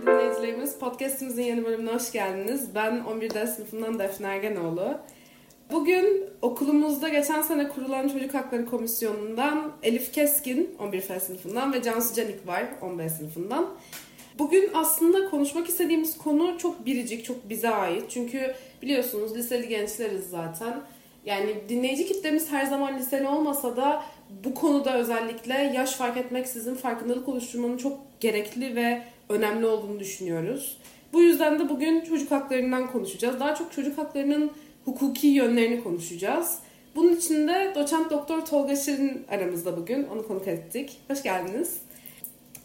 sevgili dinleyicilerimiz. Podcast'imizin yeni bölümüne hoş geldiniz. Ben 11 ders sınıfından Defne Ergenoğlu. Bugün okulumuzda geçen sene kurulan Çocuk Hakları Komisyonu'ndan Elif Keskin 11 F sınıfından ve Cansu Canik var 15 sınıfından. Bugün aslında konuşmak istediğimiz konu çok biricik, çok bize ait. Çünkü biliyorsunuz liseli gençleriz zaten. Yani dinleyici kitlemiz her zaman liseli olmasa da bu konuda özellikle yaş fark etmeksizin farkındalık oluşturmanın çok gerekli ve önemli olduğunu düşünüyoruz. Bu yüzden de bugün çocuk haklarından konuşacağız. Daha çok çocuk haklarının hukuki yönlerini konuşacağız. Bunun için de doçent doktor Tolga Şirin aramızda bugün. Onu konuk ettik. Hoş geldiniz.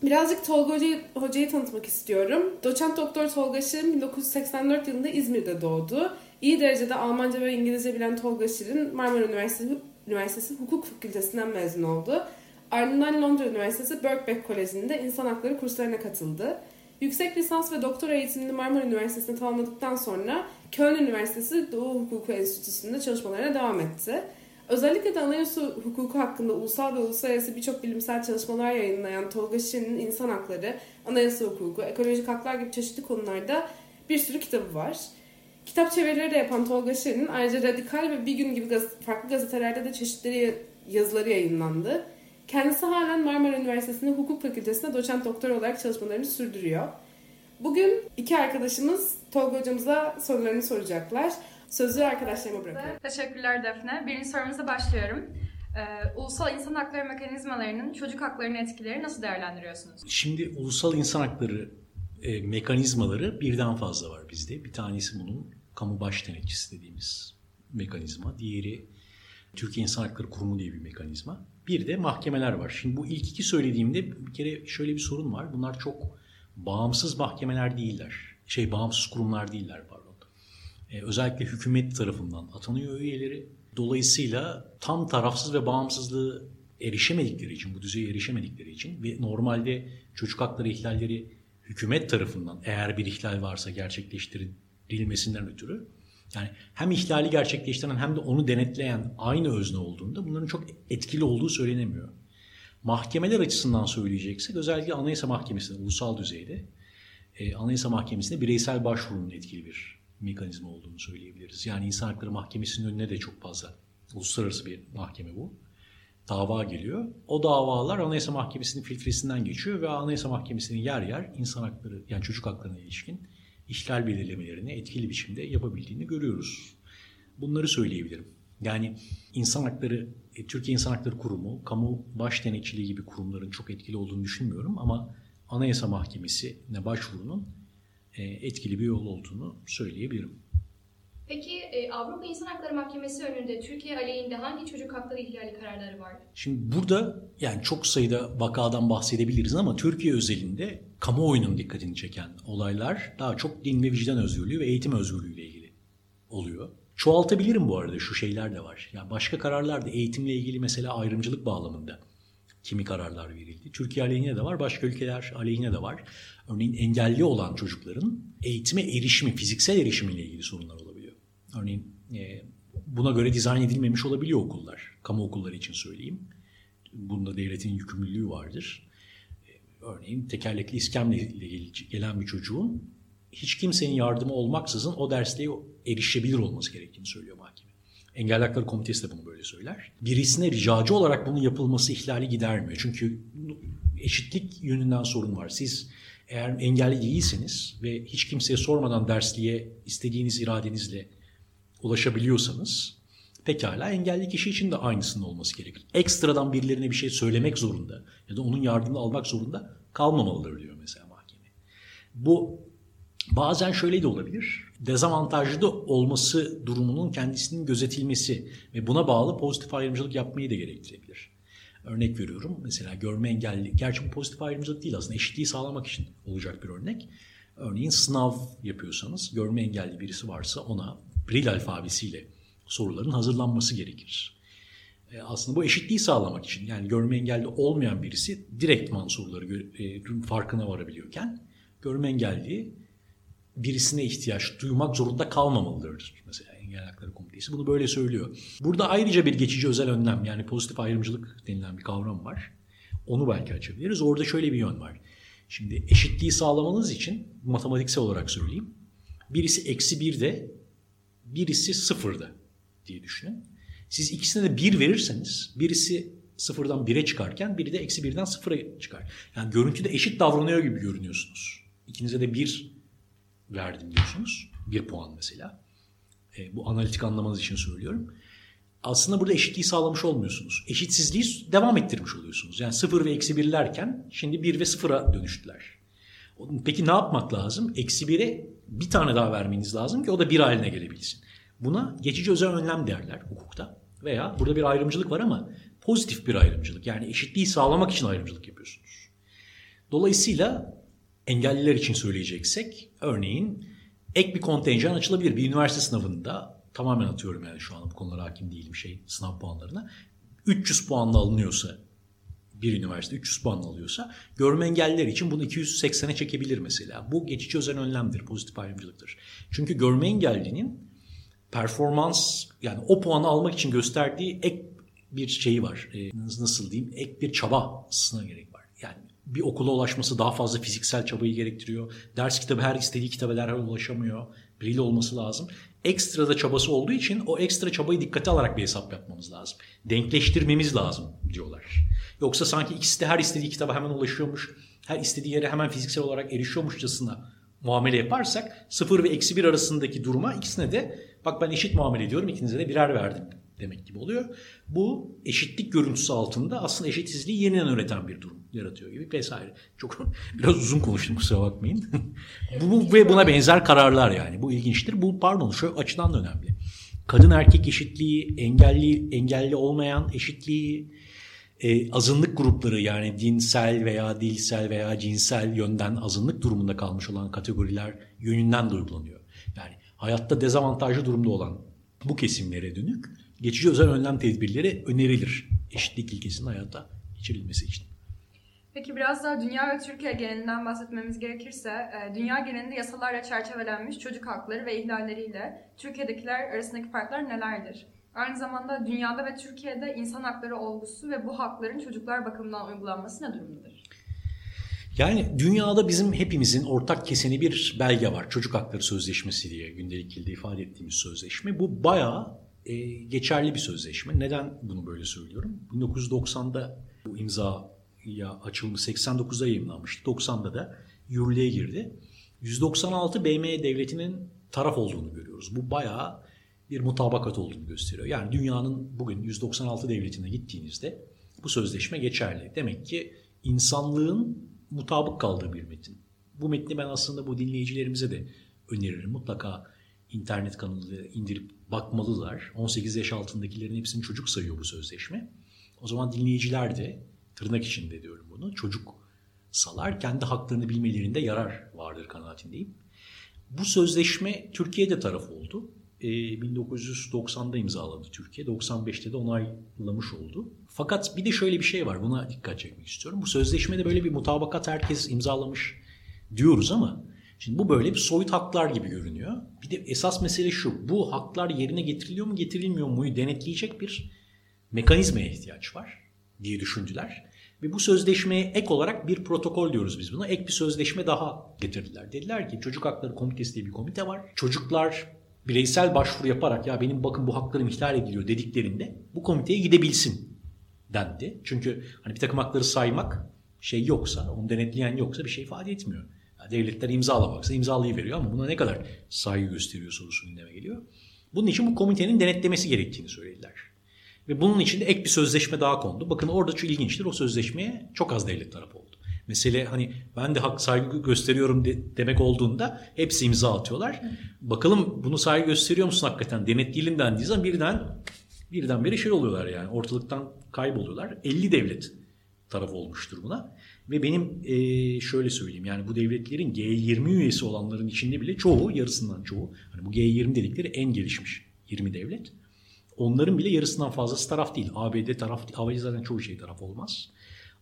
Birazcık Tolga Hoca'yı, Hoca'yı tanıtmak istiyorum. Doçent Doktor Tolga Şirin 1984 yılında İzmir'de doğdu. İyi derecede Almanca ve İngilizce bilen Tolga Şirin Marmara Üniversitesi, Üniversitesi Hukuk Fakültesinden mezun oldu. Ardından Londra Üniversitesi Birkbeck Koleji'nde insan hakları kurslarına katıldı. Yüksek lisans ve doktora eğitimini Marmara Üniversitesi'nde tamamladıktan sonra Köln Üniversitesi Doğu Hukuku Enstitüsü'nde çalışmalarına devam etti. Özellikle de anayasa hukuku hakkında ulusal ve uluslararası birçok bilimsel çalışmalar yayınlayan Tolga Şirin'in insan hakları, anayasa hukuku, ekolojik haklar gibi çeşitli konularda bir sürü kitabı var. Kitap çevirileri de yapan Tolga Şirin'in ayrıca Radikal ve Bir Gün gibi gaz- farklı gazetelerde de çeşitleri yazıları yayınlandı. Kendisi halen Marmara Üniversitesi'nde hukuk fakültesinde doçent doktor olarak çalışmalarını sürdürüyor. Bugün iki arkadaşımız Tolga hocamıza sorularını soracaklar. Sözü arkadaşlarıma bırakıyorum. Teşekkürler Defne. Birinci sorumuza başlıyorum. Ee, ulusal insan hakları mekanizmalarının çocuk haklarını etkileri nasıl değerlendiriyorsunuz? Şimdi ulusal insan hakları e, mekanizmaları birden fazla var bizde. Bir tanesi bunun kamu baş denetçisi dediğimiz mekanizma. Diğeri Türkiye İnsan Hakları Kurumu diye bir mekanizma. Bir de mahkemeler var. Şimdi bu ilk iki söylediğimde bir kere şöyle bir sorun var. Bunlar çok bağımsız mahkemeler değiller. Şey bağımsız kurumlar değiller pardon. E, özellikle hükümet tarafından atanıyor üyeleri. Dolayısıyla tam tarafsız ve bağımsızlığı erişemedikleri için, bu düzeye erişemedikleri için ve normalde çocuk hakları ihlalleri hükümet tarafından eğer bir ihlal varsa gerçekleştirilmesinden ötürü yani hem ihlali gerçekleştiren hem de onu denetleyen aynı özne olduğunda bunların çok etkili olduğu söylenemiyor. Mahkemeler açısından söyleyeceksek özellikle Anayasa Mahkemesi'nde ulusal düzeyde e, Anayasa Mahkemesi'nde bireysel başvurunun etkili bir mekanizma olduğunu söyleyebiliriz. Yani İnsan Hakları Mahkemesi'nin önüne de çok fazla uluslararası bir mahkeme bu. Dava geliyor. O davalar Anayasa Mahkemesi'nin filtresinden geçiyor ve Anayasa Mahkemesi'nin yer yer insan hakları yani çocuk haklarına ilişkin ihlal belirlemelerini etkili biçimde yapabildiğini görüyoruz. Bunları söyleyebilirim. Yani insan hakları, e, Türkiye İnsan Hakları Kurumu, kamu baş denetçiliği gibi kurumların çok etkili olduğunu düşünmüyorum ama Anayasa Mahkemesi'ne başvurunun e, etkili bir yol olduğunu söyleyebilirim. Peki e, Avrupa İnsan Hakları Mahkemesi önünde Türkiye aleyhinde hangi çocuk hakları ihlali kararları var? Şimdi burada yani çok sayıda vakadan bahsedebiliriz ama Türkiye özelinde kamuoyunun dikkatini çeken olaylar daha çok din ve vicdan özgürlüğü ve eğitim özgürlüğü ile ilgili oluyor. Çoğaltabilirim bu arada şu şeyler de var. Yani başka kararlar da eğitimle ilgili mesela ayrımcılık bağlamında kimi kararlar verildi. Türkiye aleyhine de var, başka ülkeler aleyhine de var. Örneğin engelli olan çocukların eğitime erişimi, fiziksel erişimiyle ilgili sorunlar olabiliyor. Örneğin e, buna göre dizayn edilmemiş olabiliyor okullar. Kamu okulları için söyleyeyim. Bunda devletin yükümlülüğü vardır. E, örneğin tekerlekli iskemle ile gelen bir çocuğun hiç kimsenin yardımı olmaksızın o dersliğe erişebilir olması gerektiğini söylüyor mahkeme. Engel Hakları Komitesi de bunu böyle söyler. Birisine ricacı olarak bunun yapılması ihlali gidermiyor. Çünkü eşitlik yönünden sorun var. Siz eğer engelli değilseniz ve hiç kimseye sormadan dersliğe istediğiniz iradenizle ulaşabiliyorsanız pekala engelli kişi için de aynısının olması gerekir. Ekstradan birilerine bir şey söylemek zorunda ya da onun yardımını almak zorunda kalmamalıdır diyor mesela mahkeme. Bu bazen şöyle de olabilir. Dezavantajlı da olması durumunun kendisinin gözetilmesi ve buna bağlı pozitif ayrımcılık yapmayı da gerektirebilir. Örnek veriyorum mesela görme engelli, gerçi bu pozitif ayrımcılık değil aslında eşitliği sağlamak için olacak bir örnek. Örneğin sınav yapıyorsanız görme engelli birisi varsa ona Bril alfabesiyle soruların hazırlanması gerekir. E, aslında bu eşitliği sağlamak için yani görme engelli olmayan birisi direktman soruları e, farkına varabiliyorken görme engelli birisine ihtiyaç duymak zorunda kalmamalıdır. Mesela Engel Hakları Komitesi bunu böyle söylüyor. Burada ayrıca bir geçici özel önlem yani pozitif ayrımcılık denilen bir kavram var. Onu belki açabiliriz. Orada şöyle bir yön var. Şimdi eşitliği sağlamanız için matematiksel olarak söyleyeyim. Birisi eksi birde, birisi sıfırda diye düşünün. Siz ikisine de bir verirseniz birisi sıfırdan bire çıkarken biri de eksi birden sıfıra çıkar. Yani görüntüde eşit davranıyor gibi görünüyorsunuz. İkinize de bir verdim diyorsunuz. Bir puan mesela. E, bu analitik anlamanız için söylüyorum. Aslında burada eşitliği sağlamış olmuyorsunuz. Eşitsizliği devam ettirmiş oluyorsunuz. Yani sıfır ve eksi birlerken şimdi bir ve sıfıra dönüştüler. Peki ne yapmak lazım? Eksi bire bir tane daha vermeniz lazım ki o da bir haline gelebilsin. Buna geçici özel önlem derler hukukta. Veya burada bir ayrımcılık var ama pozitif bir ayrımcılık. Yani eşitliği sağlamak için ayrımcılık yapıyorsunuz. Dolayısıyla engelliler için söyleyeceksek örneğin ek bir kontenjan açılabilir. Bir üniversite sınavında tamamen atıyorum yani şu an bu konulara hakim değilim şey sınav puanlarına. 300 puanla alınıyorsa bir üniversite 300 puan alıyorsa görme engelliler için bunu 280'e çekebilir mesela. Bu geçici özel önlemdir, pozitif ayrımcılıktır. Çünkü görme engellinin performans yani o puanı almak için gösterdiği ek bir şeyi var. E, nasıl diyeyim? Ek bir çabasına gerek var. Yani bir okula ulaşması daha fazla fiziksel çabayı gerektiriyor. Ders kitabı her istediği kitaba ulaşamıyor. Biriyle olması lazım. Ekstra da çabası olduğu için o ekstra çabayı dikkate alarak bir hesap yapmamız lazım. Denkleştirmemiz lazım diyorlar. Yoksa sanki ikisi de her istediği kitaba hemen ulaşıyormuş, her istediği yere hemen fiziksel olarak erişiyormuşçasına muamele yaparsak sıfır ve eksi bir arasındaki duruma ikisine de bak ben eşit muamele ediyorum ikinize de birer verdim demek gibi oluyor. Bu eşitlik görüntüsü altında aslında eşitsizliği yeniden üreten bir durum yaratıyor gibi vesaire. Çok biraz uzun konuştum kusura bakmayın. bu ve buna benzer kararlar yani. Bu ilginçtir. Bu pardon şu açıdan da önemli. Kadın erkek eşitliği, engelli engelli olmayan eşitliği, e, azınlık grupları yani dinsel veya dilsel veya cinsel yönden azınlık durumunda kalmış olan kategoriler yönünden de uygulanıyor. Yani hayatta dezavantajlı durumda olan bu kesimlere dönük geçici özel önlem tedbirleri önerilir eşitlik ilkesinin hayata geçirilmesi için. Peki biraz daha dünya ve Türkiye genelinden bahsetmemiz gerekirse, e, dünya genelinde yasalarla çerçevelenmiş çocuk hakları ve ihlalleriyle Türkiye'dekiler arasındaki farklar nelerdir? Aynı zamanda dünyada ve Türkiye'de insan hakları olgusu ve bu hakların çocuklar bakımından uygulanması ne durumdadır? Yani dünyada bizim hepimizin ortak keseni bir belge var. Çocuk Hakları Sözleşmesi diye gündelik dilde ifade ettiğimiz sözleşme. Bu bayağı e, geçerli bir sözleşme. Neden bunu böyle söylüyorum? 1990'da bu imza ya açılımı 89'da yayınlanmıştı. 90'da da yürürlüğe girdi. 196 BM devletinin taraf olduğunu görüyoruz. Bu bayağı bir mutabakat olduğunu gösteriyor. Yani dünyanın bugün 196 devletine gittiğinizde bu sözleşme geçerli. Demek ki insanlığın mutabık kaldığı bir metin. Bu metni ben aslında bu dinleyicilerimize de öneririm. Mutlaka internet kanalı indirip bakmalılar. 18 yaş altındakilerin hepsini çocuk sayıyor bu sözleşme. O zaman dinleyiciler de tırnak içinde diyorum bunu çocuk salar kendi haklarını bilmelerinde yarar vardır kanaatindeyim. Bu sözleşme Türkiye'de taraf oldu. 1990'da ee, imzaladı Türkiye. 95'te de onaylamış oldu. Fakat bir de şöyle bir şey var. Buna dikkat çekmek istiyorum. Bu sözleşmede böyle bir mutabakat herkes imzalamış diyoruz ama şimdi bu böyle bir soyut haklar gibi görünüyor. Bir de esas mesele şu. Bu haklar yerine getiriliyor mu getirilmiyor mu denetleyecek bir mekanizmaya ihtiyaç var diye düşündüler. Ve bu sözleşmeye ek olarak bir protokol diyoruz biz buna. Ek bir sözleşme daha getirdiler. Dediler ki Çocuk Hakları Komitesi diye bir komite var. Çocuklar bireysel başvuru yaparak ya benim bakın bu haklarım ihlal ediliyor dediklerinde bu komiteye gidebilsin dendi. Çünkü hani bir takım hakları saymak şey yoksa, onu denetleyen yoksa bir şey ifade etmiyor. Devletler imzalamaksa imzalayıveriyor ama buna ne kadar saygı gösteriyor sorusu gündeme geliyor. Bunun için bu komitenin denetlemesi gerektiğini söylediler. Ve bunun için de ek bir sözleşme daha kondu. Bakın orada çok ilginçtir. O sözleşmeye çok az devlet tarafı oldu. Mesele hani ben de hak saygı gösteriyorum de, demek olduğunda hepsi imza atıyorlar. Bakalım bunu saygı gösteriyor musun hakikaten denetleyelim dendiği zaman birden birden beri şey oluyorlar yani ortalıktan kayboluyorlar. 50 devlet taraf olmuştur buna. Ve benim e, şöyle söyleyeyim yani bu devletlerin G20 üyesi olanların içinde bile çoğu yarısından çoğu hani bu G20 dedikleri en gelişmiş 20 devlet. Onların bile yarısından fazlası taraf değil. ABD taraf. ABD zaten çoğu şey taraf olmaz.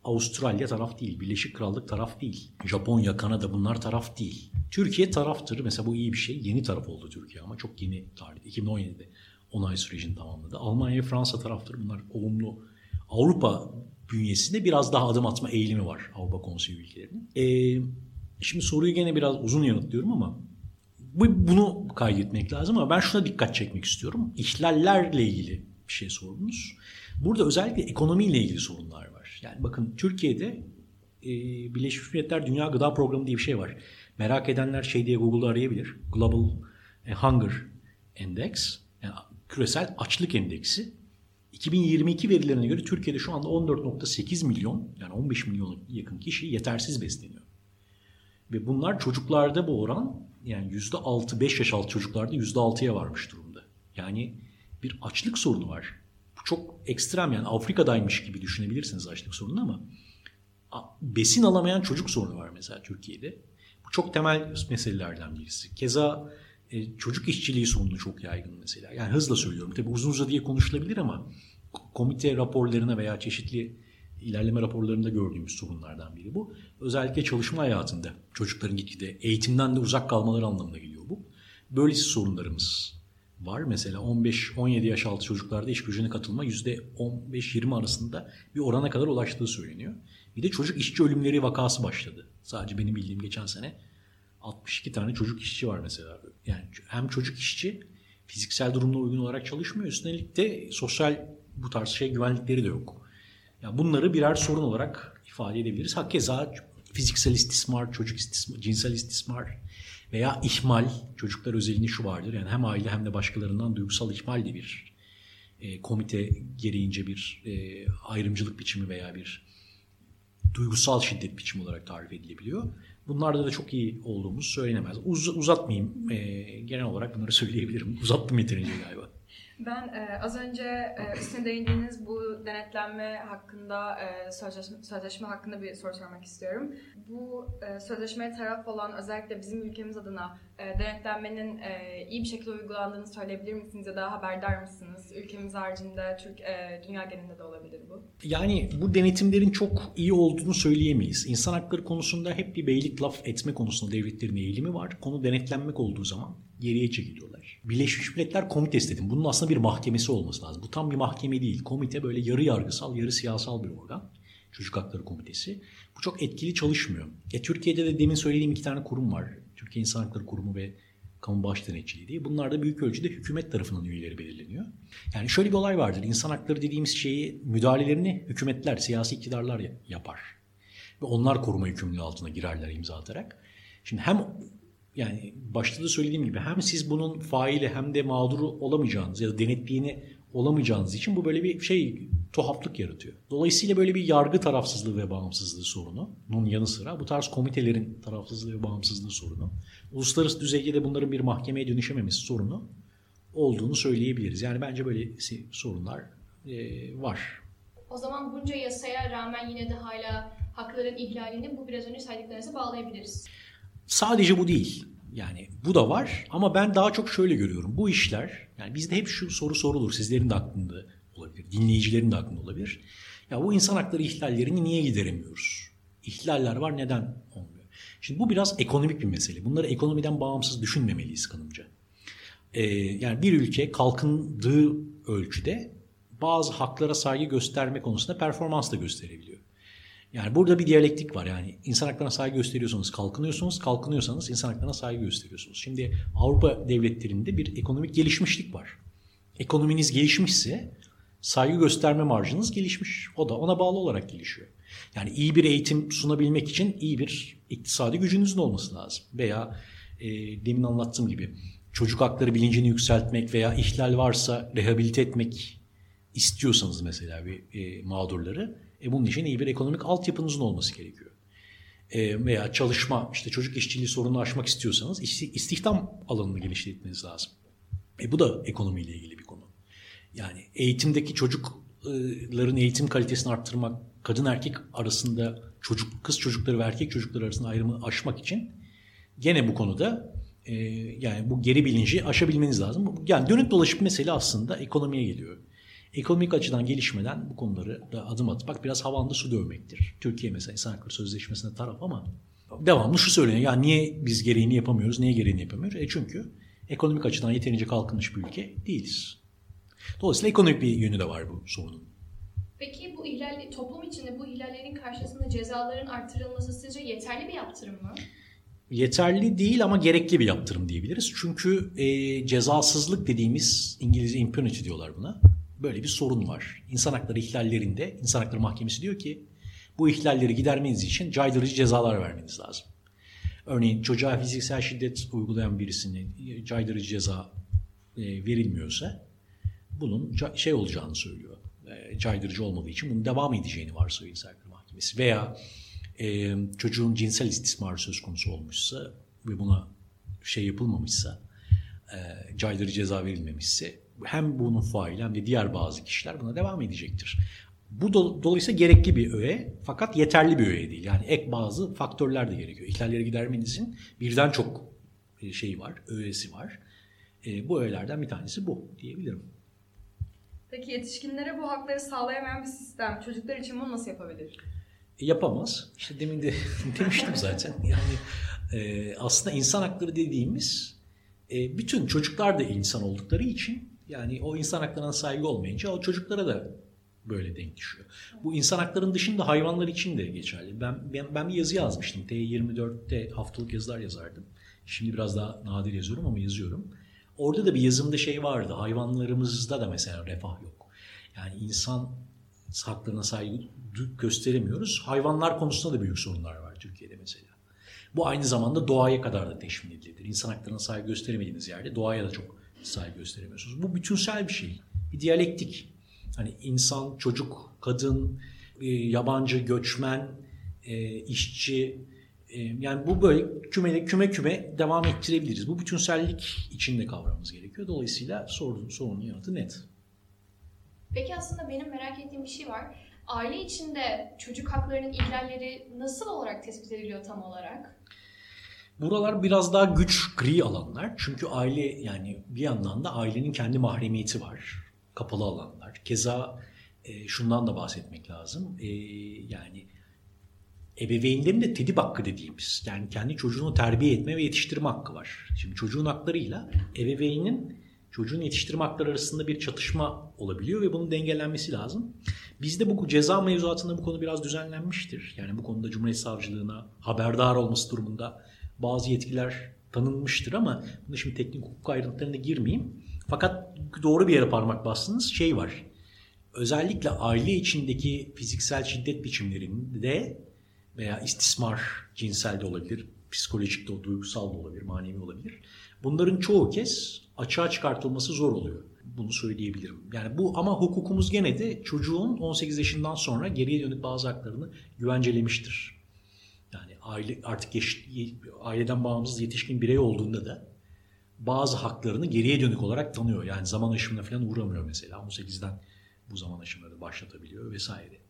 Avustralya taraf değil, Birleşik Krallık taraf değil, Japonya, Kanada bunlar taraf değil. Türkiye taraftır. Mesela bu iyi bir şey. Yeni taraf oldu Türkiye ama çok yeni tarihte. 2017'de onay sürecini tamamladı. Almanya Fransa taraftır. Bunlar olumlu. Avrupa bünyesinde biraz daha adım atma eğilimi var Avrupa Konseyi ülkelerinin. Ee, şimdi soruyu gene biraz uzun yanıtlıyorum ama bu, bunu kaydetmek lazım ama ben şuna dikkat çekmek istiyorum. İhlallerle ilgili bir şey sordunuz. Burada özellikle ekonomiyle ilgili sorunlar var. Yani bakın Türkiye'de e, Birleşmiş Milletler Dünya Gıda Programı diye bir şey var. Merak edenler şey diye Google'da arayabilir. Global e, Hunger Index, yani küresel açlık endeksi. 2022 verilerine göre Türkiye'de şu anda 14.8 milyon yani 15 milyona yakın kişi yetersiz besleniyor. Ve bunlar çocuklarda bu oran yani %6, 5 yaş altı çocuklarda %6'ya varmış durumda. Yani bir açlık sorunu var. Bu çok ekstrem yani Afrika'daymış gibi düşünebilirsiniz açlık sorunu ama besin alamayan çocuk sorunu var mesela Türkiye'de. Bu çok temel meselelerden birisi. Keza e, çocuk işçiliği sorunu çok yaygın mesela. Yani hızla söylüyorum. Tabii uzun uza diye konuşulabilir ama komite raporlarına veya çeşitli ilerleme raporlarında gördüğümüz sorunlardan biri bu. Özellikle çalışma hayatında çocukların gitgide eğitimden de uzak kalmaları anlamına geliyor bu. Böylesi sorunlarımız var. Mesela 15-17 yaş altı çocuklarda iş gücüne katılma %15-20 arasında bir orana kadar ulaştığı söyleniyor. Bir de çocuk işçi ölümleri vakası başladı. Sadece benim bildiğim geçen sene 62 tane çocuk işçi var mesela. Yani hem çocuk işçi fiziksel durumuna uygun olarak çalışmıyor. Üstelik de sosyal bu tarz şey güvenlikleri de yok. Yani bunları birer sorun olarak ifade edebiliriz. Hakeza fiziksel istismar, çocuk istismar, cinsel istismar veya ihmal, çocuklar özelinde şu vardır. Yani hem aile hem de başkalarından duygusal ihmal de bir e, komite gereğince bir e, ayrımcılık biçimi veya bir duygusal şiddet biçimi olarak tarif edilebiliyor. Bunlarda da çok iyi olduğumuz söylenemez. Uz, uzatmayayım. E, genel olarak bunları söyleyebilirim. Uzattım yeterince galiba. Ben e, az önce e, üstüne değindiğiniz bu denetlenme hakkında, e, sözleşme, sözleşme hakkında bir soru sormak istiyorum. Bu e, sözleşmeye taraf olan özellikle bizim ülkemiz adına e, denetlenmenin e, iyi bir şekilde uygulandığını söyleyebilir misiniz ya da haberdar mısınız? Ülkemiz haricinde, Türk, e, dünya genelinde de olabilir bu. Yani bu denetimlerin çok iyi olduğunu söyleyemeyiz. İnsan hakları konusunda hep bir beylik laf etme konusunda devletlerin eğilimi var. Konu denetlenmek olduğu zaman geriye çekiliyorlar. Birleşmiş Milletler Komitesi dedim. Bunun aslında bir mahkemesi olması lazım. Bu tam bir mahkeme değil. Komite böyle yarı yargısal, yarı siyasal bir organ. Çocuk Hakları Komitesi. Bu çok etkili çalışmıyor. E, Türkiye'de de demin söylediğim iki tane kurum var. Türkiye İnsan Hakları Kurumu ve Kamu Baş Denetçiliği diye. Bunlar da büyük ölçüde hükümet tarafından üyeleri belirleniyor. Yani şöyle bir olay vardır. İnsan hakları dediğimiz şeyi müdahalelerini hükümetler, siyasi iktidarlar yapar. Ve onlar koruma yükümlülüğü altına girerler imza atarak. Şimdi hem yani başta da söylediğim gibi hem siz bunun faili hem de mağduru olamayacağınız ya da denetleyeni olamayacağınız için bu böyle bir şey tuhaflık yaratıyor. Dolayısıyla böyle bir yargı tarafsızlığı ve bağımsızlığı sorununun yanı sıra bu tarz komitelerin tarafsızlığı ve bağımsızlığı sorunu, uluslararası düzeyde de bunların bir mahkemeye dönüşememesi sorunu olduğunu söyleyebiliriz. Yani bence böyle sorunlar e, var. O zaman bunca yasaya rağmen yine de hala hakların ihlalini bu biraz önce saydıklarınıza bağlayabiliriz. Sadece bu değil. Yani bu da var ama ben daha çok şöyle görüyorum. Bu işler yani bizde hep şu soru sorulur. Sizlerin de aklında olabilir. Dinleyicilerin de aklında olabilir. Ya bu insan hakları ihlallerini niye gideremiyoruz? İhlaller var neden olmuyor? Şimdi bu biraz ekonomik bir mesele. Bunları ekonomiden bağımsız düşünmemeliyiz kanımca. Ee, yani bir ülke kalkındığı ölçüde bazı haklara saygı gösterme konusunda performans da gösterebiliyor. Yani burada bir diyalektik var. Yani insan haklarına saygı gösteriyorsanız kalkınıyorsunuz, kalkınıyorsanız insan haklarına saygı gösteriyorsunuz. Şimdi Avrupa devletlerinde bir ekonomik gelişmişlik var. Ekonominiz gelişmişse saygı gösterme marjınız gelişmiş. O da ona bağlı olarak gelişiyor. Yani iyi bir eğitim sunabilmek için iyi bir iktisadi gücünüzün olması lazım. Veya e, demin anlattığım gibi çocuk hakları bilincini yükseltmek veya ihlal varsa rehabilite etmek istiyorsanız mesela bir e, mağdurları e bunun için iyi bir ekonomik altyapınızın olması gerekiyor. E, veya çalışma, işte çocuk işçiliği sorununu aşmak istiyorsanız istihdam alanını genişletmeniz lazım. E bu da ekonomiyle ilgili bir konu. Yani eğitimdeki çocukların eğitim kalitesini arttırmak, kadın erkek arasında çocuk kız çocukları ve erkek çocukları arasında ayrımı aşmak için gene bu konuda e, yani bu geri bilinci aşabilmeniz lazım. Yani dönüp dolaşıp mesele aslında ekonomiye geliyor. Ekonomik açıdan gelişmeden bu konuları da adım atmak biraz havanda su dövmektir. Türkiye mesela insan hakları sözleşmesine taraf ama devamlı şu söyleniyor. Ya niye biz gereğini yapamıyoruz, niye gereğini yapamıyoruz? E çünkü ekonomik açıdan yeterince kalkınmış bir ülke değiliz. Dolayısıyla ekonomik bir yönü de var bu sorunun. Peki bu ihlal, toplum içinde bu ihlallerin karşısında cezaların artırılması sizce yeterli bir yaptırım mı? Yeterli değil ama gerekli bir yaptırım diyebiliriz. Çünkü e, cezasızlık dediğimiz İngilizce impunity diyorlar buna. Böyle bir sorun var. İnsan hakları ihlallerinde İnsan Hakları Mahkemesi diyor ki bu ihlalleri gidermeniz için caydırıcı cezalar vermeniz lazım. Örneğin çocuğa fiziksel şiddet uygulayan birisine caydırıcı ceza e, verilmiyorsa bunun şey olacağını söylüyor. E, caydırıcı olmadığı için bunun devam edeceğini varsayıyor İnsan Hakları Mahkemesi. Veya e, çocuğun cinsel istismarı söz konusu olmuşsa ve buna şey yapılmamışsa, caydırıcı ceza verilmemişse hem bunun faili hem de diğer bazı kişiler buna devam edecektir. Bu do, dolayısıyla gerekli bir öğe fakat yeterli bir öğe değil. Yani ek bazı faktörler de gerekiyor. İhlalleri gidermenizin birden çok şeyi var, öğesi var. E, bu öğelerden bir tanesi bu diyebilirim. Peki yetişkinlere bu hakları sağlayamayan bir sistem çocuklar için bunu nasıl yapabilir? E, yapamaz. İşte demin de demiştim zaten. Yani e, aslında insan hakları dediğimiz e, bütün çocuklar da insan oldukları için yani o insan haklarına saygı olmayınca o çocuklara da böyle denk düşüyor. Bu insan haklarının dışında hayvanlar için de geçerli. Ben ben, ben bir yazı yazmıştım. T24'te haftalık yazılar yazardım. Şimdi biraz daha nadir yazıyorum ama yazıyorum. Orada da bir yazımda şey vardı. Hayvanlarımızda da mesela refah yok. Yani insan haklarına saygı gösteremiyoruz. Hayvanlar konusunda da büyük sorunlar var Türkiye'de mesela. Bu aynı zamanda doğaya kadar da teşmil edilir. İnsan haklarına saygı gösteremediğiniz yerde doğaya da çok saygı gösteremiyorsunuz. Bu bütünsel bir şey. Bir diyalektik. Hani insan, çocuk, kadın, e, yabancı, göçmen, e, işçi, e, yani bu böyle küme küme küme devam ettirebiliriz. Bu bütünsellik içinde kavramamız gerekiyor. Dolayısıyla sorunun, sorunun yanıtı net. Peki aslında benim merak ettiğim bir şey var. Aile içinde çocuk haklarının ihlalleri nasıl olarak tespit ediliyor tam olarak? Buralar biraz daha güç gri alanlar. Çünkü aile yani bir yandan da ailenin kendi mahremiyeti var. Kapalı alanlar. Keza e, şundan da bahsetmek lazım. E, yani ebeveynlerin de tedip hakkı dediğimiz yani kendi çocuğunu terbiye etme ve yetiştirme hakkı var. Şimdi çocuğun haklarıyla ebeveynin çocuğun yetiştirme hakları arasında bir çatışma olabiliyor ve bunun dengelenmesi lazım. Bizde bu ceza mevzuatında bu konu biraz düzenlenmiştir. Yani bu konuda Cumhuriyet Savcılığına haberdar olması durumunda bazı yetkiler tanınmıştır ama bunda şimdi teknik hukuk ayrıntılarına girmeyeyim. Fakat doğru bir yere parmak bastınız şey var. Özellikle aile içindeki fiziksel şiddet biçimlerinde veya istismar cinsel de olabilir, psikolojik de, duygusal da olabilir, manevi olabilir. Bunların çoğu kez açığa çıkartılması zor oluyor. Bunu söyleyebilirim. Yani bu ama hukukumuz gene de çocuğun 18 yaşından sonra geriye dönük bazı haklarını güvencelemiştir. Aile artık yaş, aileden bağımsız yetişkin birey olduğunda da bazı haklarını geriye dönük olarak tanıyor. Yani zaman aşımına falan uğramıyor mesela. 18'den bu zaman aşımları başlatabiliyor vesaire.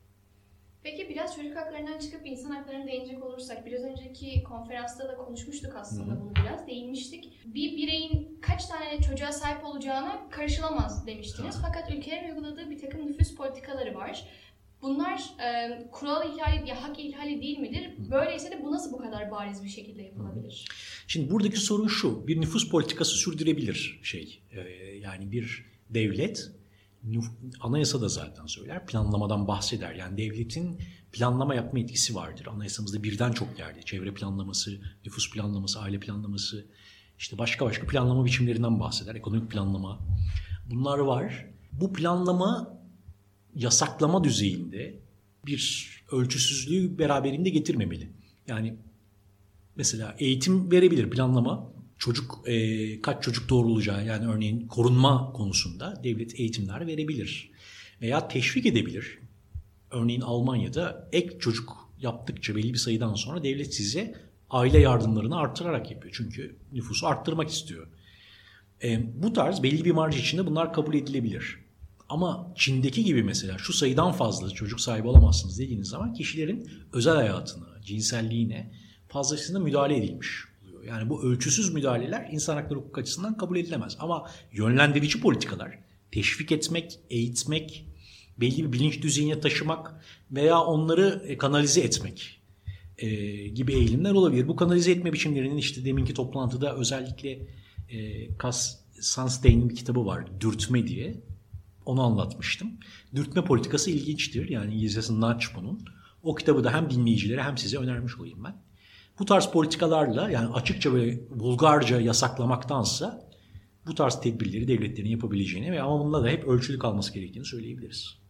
Peki biraz çocuk haklarından çıkıp insan haklarına değinecek olursak biraz önceki konferansta da konuşmuştuk aslında Hı-hı. bunu biraz değinmiştik. Bir bireyin kaç tane çocuğa sahip olacağına karışılamaz demiştiniz. Hı-hı. Fakat ülkelerin uyguladığı bir takım nüfus politikaları var. Bunlar e, kural ihlali ya hak ihlali değil midir? Böyleyse de bu nasıl bu kadar bariz bir şekilde yapılabilir? Şimdi buradaki sorun şu. Bir nüfus politikası sürdürebilir şey. E, yani bir devlet anayasa da zaten söyler. Planlamadan bahseder. Yani devletin planlama yapma etkisi vardır. Anayasamızda birden çok yerde. Çevre planlaması, nüfus planlaması, aile planlaması, işte başka başka planlama biçimlerinden bahseder. Ekonomik planlama. Bunlar var. Bu planlama yasaklama düzeyinde bir ölçüsüzlüğü beraberinde getirmemeli. Yani mesela eğitim verebilir planlama çocuk e, kaç çocuk doğrulacağı yani örneğin korunma konusunda devlet eğitimler verebilir veya teşvik edebilir. Örneğin Almanya'da ek çocuk yaptıkça belli bir sayıdan sonra devlet size aile yardımlarını arttırarak yapıyor. Çünkü nüfusu arttırmak istiyor. E, bu tarz belli bir marj içinde bunlar kabul edilebilir. Ama Çin'deki gibi mesela şu sayıdan fazla çocuk sahibi olamazsınız dediğiniz zaman kişilerin özel hayatına, cinselliğine fazlasıyla müdahale edilmiş yani bu ölçüsüz müdahaleler insan hakları hukuk açısından kabul edilemez. Ama yönlendirici politikalar, teşvik etmek, eğitmek, belli bir bilinç düzeyine taşımak veya onları e, kanalize etmek e, gibi eğilimler olabilir. Bu kanalize etme biçimlerinin işte deminki toplantıda özellikle e, Cass Sunstein'in bir kitabı var, Dürtme diye. Onu anlatmıştım. Dürtme politikası ilginçtir. Yani İngilizcesi nudge bunun. O kitabı da hem dinleyicilere hem size önermiş olayım ben. Bu tarz politikalarla yani açıkça ve vulgarca yasaklamaktansa bu tarz tedbirleri devletlerin yapabileceğini ve ama bununla da hep ölçülü kalması gerektiğini söyleyebiliriz.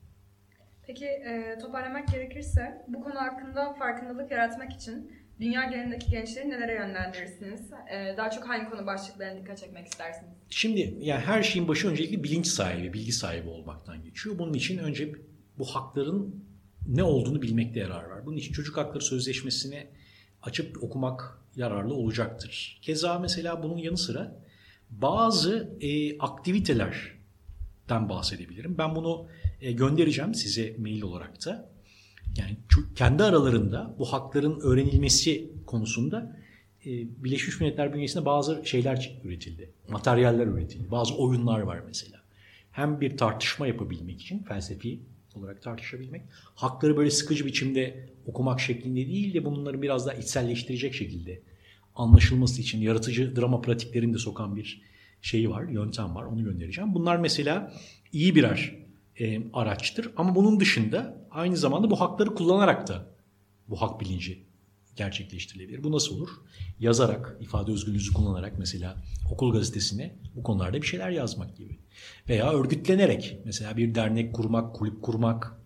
Peki e, toparlamak gerekirse bu konu hakkında farkındalık yaratmak için dünya genelindeki gençleri nelere yönlendirirsiniz? E, daha çok hangi konu başlıklarına dikkat çekmek istersiniz? Şimdi yani her şeyin başı öncelikle bilinç sahibi, bilgi sahibi olmaktan geçiyor. Bunun için önce bu hakların ne olduğunu bilmekte yarar var. Bunun için çocuk hakları sözleşmesini açıp okumak yararlı olacaktır. Keza mesela bunun yanı sıra bazı e, aktivitelerden bahsedebilirim. Ben bunu e, göndereceğim size mail olarak da. Yani kendi aralarında bu hakların öğrenilmesi konusunda e, Birleşmiş Milletler bünyesinde bazı şeyler üretildi. Materyaller üretildi. Bazı oyunlar var mesela. Hem bir tartışma yapabilmek için felsefi olarak tartışabilmek. Hakları böyle sıkıcı biçimde okumak şeklinde değil de bunları biraz daha içselleştirecek şekilde anlaşılması için yaratıcı drama pratiklerini de sokan bir şeyi var, yöntem var. Onu göndereceğim. Bunlar mesela iyi birer e, araçtır. Ama bunun dışında aynı zamanda bu hakları kullanarak da bu hak bilinci gerçekleştirilebilir. Bu nasıl olur? Yazarak, ifade özgürlüğünüzü kullanarak mesela okul gazetesine bu konularda bir şeyler yazmak gibi. Veya örgütlenerek mesela bir dernek kurmak, kulüp kurmak,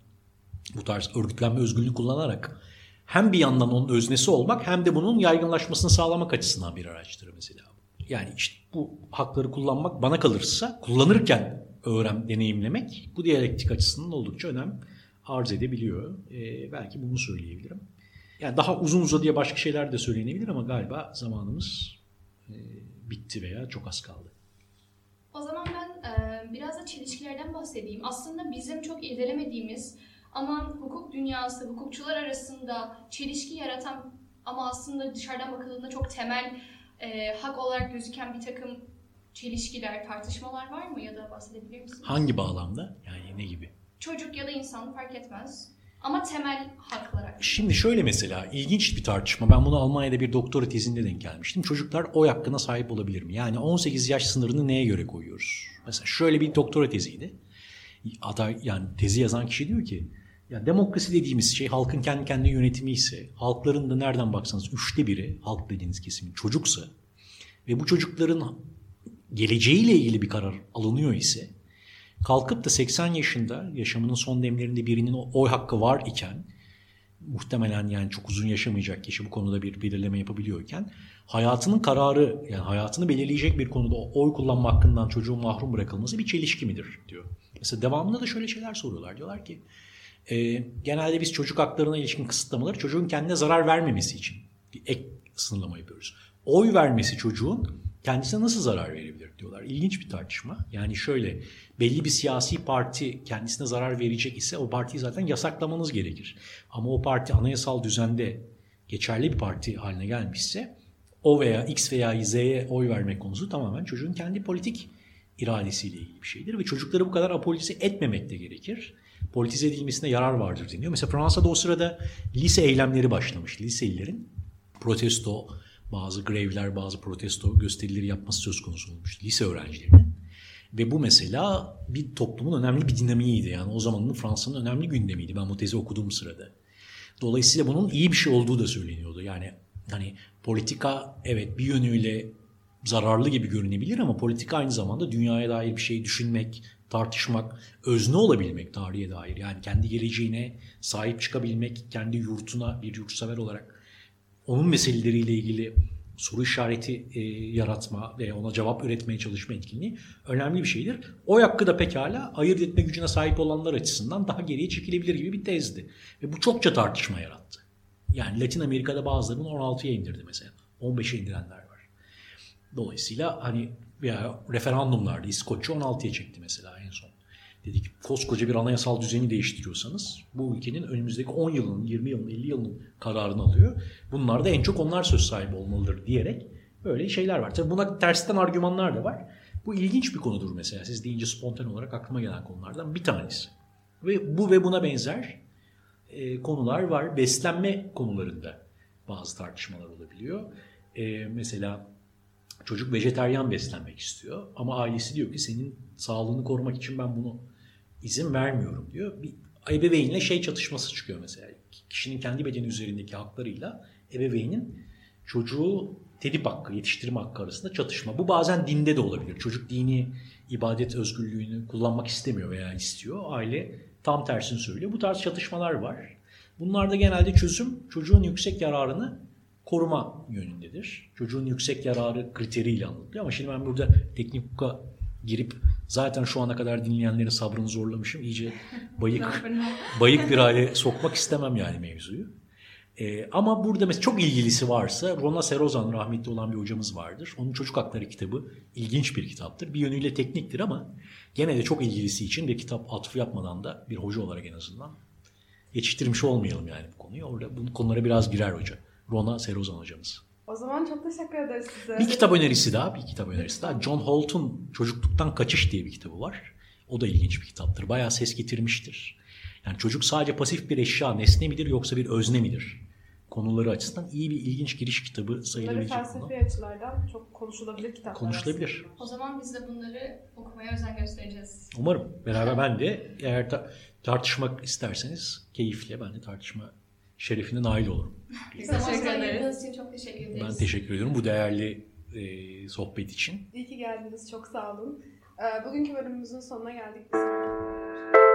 bu tarz örgütlenme özgürlüğünü kullanarak hem bir yandan onun öznesi olmak hem de bunun yaygınlaşmasını sağlamak açısından bir araçtır mesela. Yani işte bu hakları kullanmak bana kalırsa kullanırken öğren, deneyimlemek bu diyalektik açısından oldukça önem arz edebiliyor. Ee, belki bunu söyleyebilirim. Yani daha uzun uzadıya başka şeyler de söylenebilir ama galiba zamanımız e, bitti veya çok az kaldı. O zaman ben e, biraz da çelişkilerden bahsedeyim. Aslında bizim çok irdelemediğimiz ama hukuk dünyası, hukukçular arasında çelişki yaratan ama aslında dışarıdan bakıldığında çok temel e, hak olarak gözüken bir takım çelişkiler, tartışmalar var mı ya da bahsedebilir misiniz? Hangi bağlamda? Yani ne gibi? Çocuk ya da insan fark etmez. Ama temel haklar Şimdi şöyle mesela ilginç bir tartışma. Ben bunu Almanya'da bir doktora tezinde denk gelmiştim. Çocuklar oy hakkına sahip olabilir mi? Yani 18 yaş sınırını neye göre koyuyoruz? Mesela şöyle bir doktora teziydi. Aday yani tezi yazan kişi diyor ki ya demokrasi dediğimiz şey halkın kendi kendine yönetimi ise, halkların da nereden baksanız üçte biri, halk dediğiniz kesimin çocuksa ve bu çocukların geleceğiyle ilgili bir karar alınıyor ise kalkıp da 80 yaşında yaşamının son demlerinde birinin oy hakkı var iken muhtemelen yani çok uzun yaşamayacak kişi bu konuda bir belirleme yapabiliyorken hayatının kararı yani hayatını belirleyecek bir konuda oy kullanma hakkından çocuğun mahrum bırakılması bir çelişki midir diyor. Mesela devamında da şöyle şeyler soruyorlar. Diyorlar ki e, genelde biz çocuk haklarına ilişkin kısıtlamaları çocuğun kendine zarar vermemesi için bir ek sınırlama yapıyoruz. Oy vermesi çocuğun kendisine nasıl zarar verebilir diyorlar. İlginç bir tartışma. Yani şöyle belli bir siyasi parti kendisine zarar verecek ise o partiyi zaten yasaklamanız gerekir. Ama o parti anayasal düzende geçerli bir parti haline gelmişse o veya X veya Z'ye oy vermek konusu tamamen çocuğun kendi politik iradesiyle ilgili bir şeydir. Ve çocukları bu kadar apolitize etmemek de gerekir. Politize edilmesine yarar vardır deniyor. Mesela Fransa'da o sırada lise eylemleri başlamış. Liselilerin protesto, bazı grevler, bazı protesto gösterileri yapması söz konusu olmuştu lise öğrencilerinin. Ve bu mesela bir toplumun önemli bir dinamiğiydi. Yani o zamanın Fransa'nın önemli gündemiydi ben bu tezi okuduğum sırada. Dolayısıyla bunun iyi bir şey olduğu da söyleniyordu. Yani hani politika evet bir yönüyle zararlı gibi görünebilir ama politika aynı zamanda dünyaya dair bir şey düşünmek, tartışmak, özne olabilmek tarihe dair. Yani kendi geleceğine sahip çıkabilmek, kendi yurtuna bir yurtsever olarak onun meseleleriyle ilgili soru işareti e, yaratma ve ona cevap üretmeye çalışma etkinliği önemli bir şeydir. O hakkı da pekala ayırt etme gücüne sahip olanlar açısından daha geriye çekilebilir gibi bir tezdi. Ve bu çokça tartışma yarattı. Yani Latin Amerika'da bazılarının 16'ya indirdi mesela. 15'e indirenler var. Dolayısıyla hani veya referandumlarda İskoçya 16'ya çekti mesela en son. Dedi ki koskoca bir anayasal düzeni değiştiriyorsanız bu ülkenin önümüzdeki 10 yılın, 20 yılın, 50 yılın kararını alıyor. Bunlar da en çok onlar söz sahibi olmalıdır diyerek böyle şeyler var. Tabii buna tersten argümanlar da var. Bu ilginç bir konudur mesela. Siz deyince spontane olarak aklıma gelen konulardan bir tanesi. Ve bu ve buna benzer e, konular var. Beslenme konularında bazı tartışmalar olabiliyor. E, mesela çocuk vejeteryan beslenmek istiyor ama ailesi diyor ki senin sağlığını korumak için ben bunu izin vermiyorum diyor. Bir ebeveynle şey çatışması çıkıyor mesela. Kişinin kendi bedeni üzerindeki haklarıyla ebeveynin çocuğu tedip hakkı, yetiştirme hakkı arasında çatışma. Bu bazen dinde de olabilir. Çocuk dini ibadet özgürlüğünü kullanmak istemiyor veya istiyor. Aile tam tersini söylüyor. Bu tarz çatışmalar var. Bunlarda genelde çözüm çocuğun yüksek yararını koruma yönündedir. Çocuğun yüksek yararı kriteriyle anlatılıyor. Ama şimdi ben burada teknik hukuka girip zaten şu ana kadar dinleyenlerin sabrını zorlamışım. İyice bayık bayık bir hale sokmak istemem yani mevzuyu. Ee, ama burada mesela çok ilgilisi varsa Rona Serozan rahmetli olan bir hocamız vardır. Onun Çocuk Hakları kitabı ilginç bir kitaptır. Bir yönüyle tekniktir ama gene de çok ilgilisi için bir kitap atfı yapmadan da bir hoca olarak en azından yetiştirmiş olmayalım yani bu konuyu. Orada bu konulara biraz girer hoca. Rona Serozan hocamız. O zaman çok teşekkür ederiz size. Bir kitap önerisi daha, bir kitap önerisi daha. John Holt'un Çocukluktan Kaçış diye bir kitabı var. O da ilginç bir kitaptır. Bayağı ses getirmiştir. Yani çocuk sadece pasif bir eşya, nesne midir yoksa bir özne midir? Konuları açısından iyi bir ilginç giriş kitabı Bunları sayılabilecek felsefi konu. açılardan çok konuşulabilir kitaplar. Konuşulabilir. O zaman biz de bunları okumaya özen göstereceğiz. Umarım. Beraber ben de eğer ta- tartışmak isterseniz keyifle ben de tartışma şerefine nail olurum. Teşekkür ederiz. için çok teşekkür ederiz. Ben teşekkür ediyorum bu değerli e, sohbet için. İyi ki geldiniz. Çok sağ olun. Ee, Bugünkü bölümümüzün sonuna geldik. Sonraki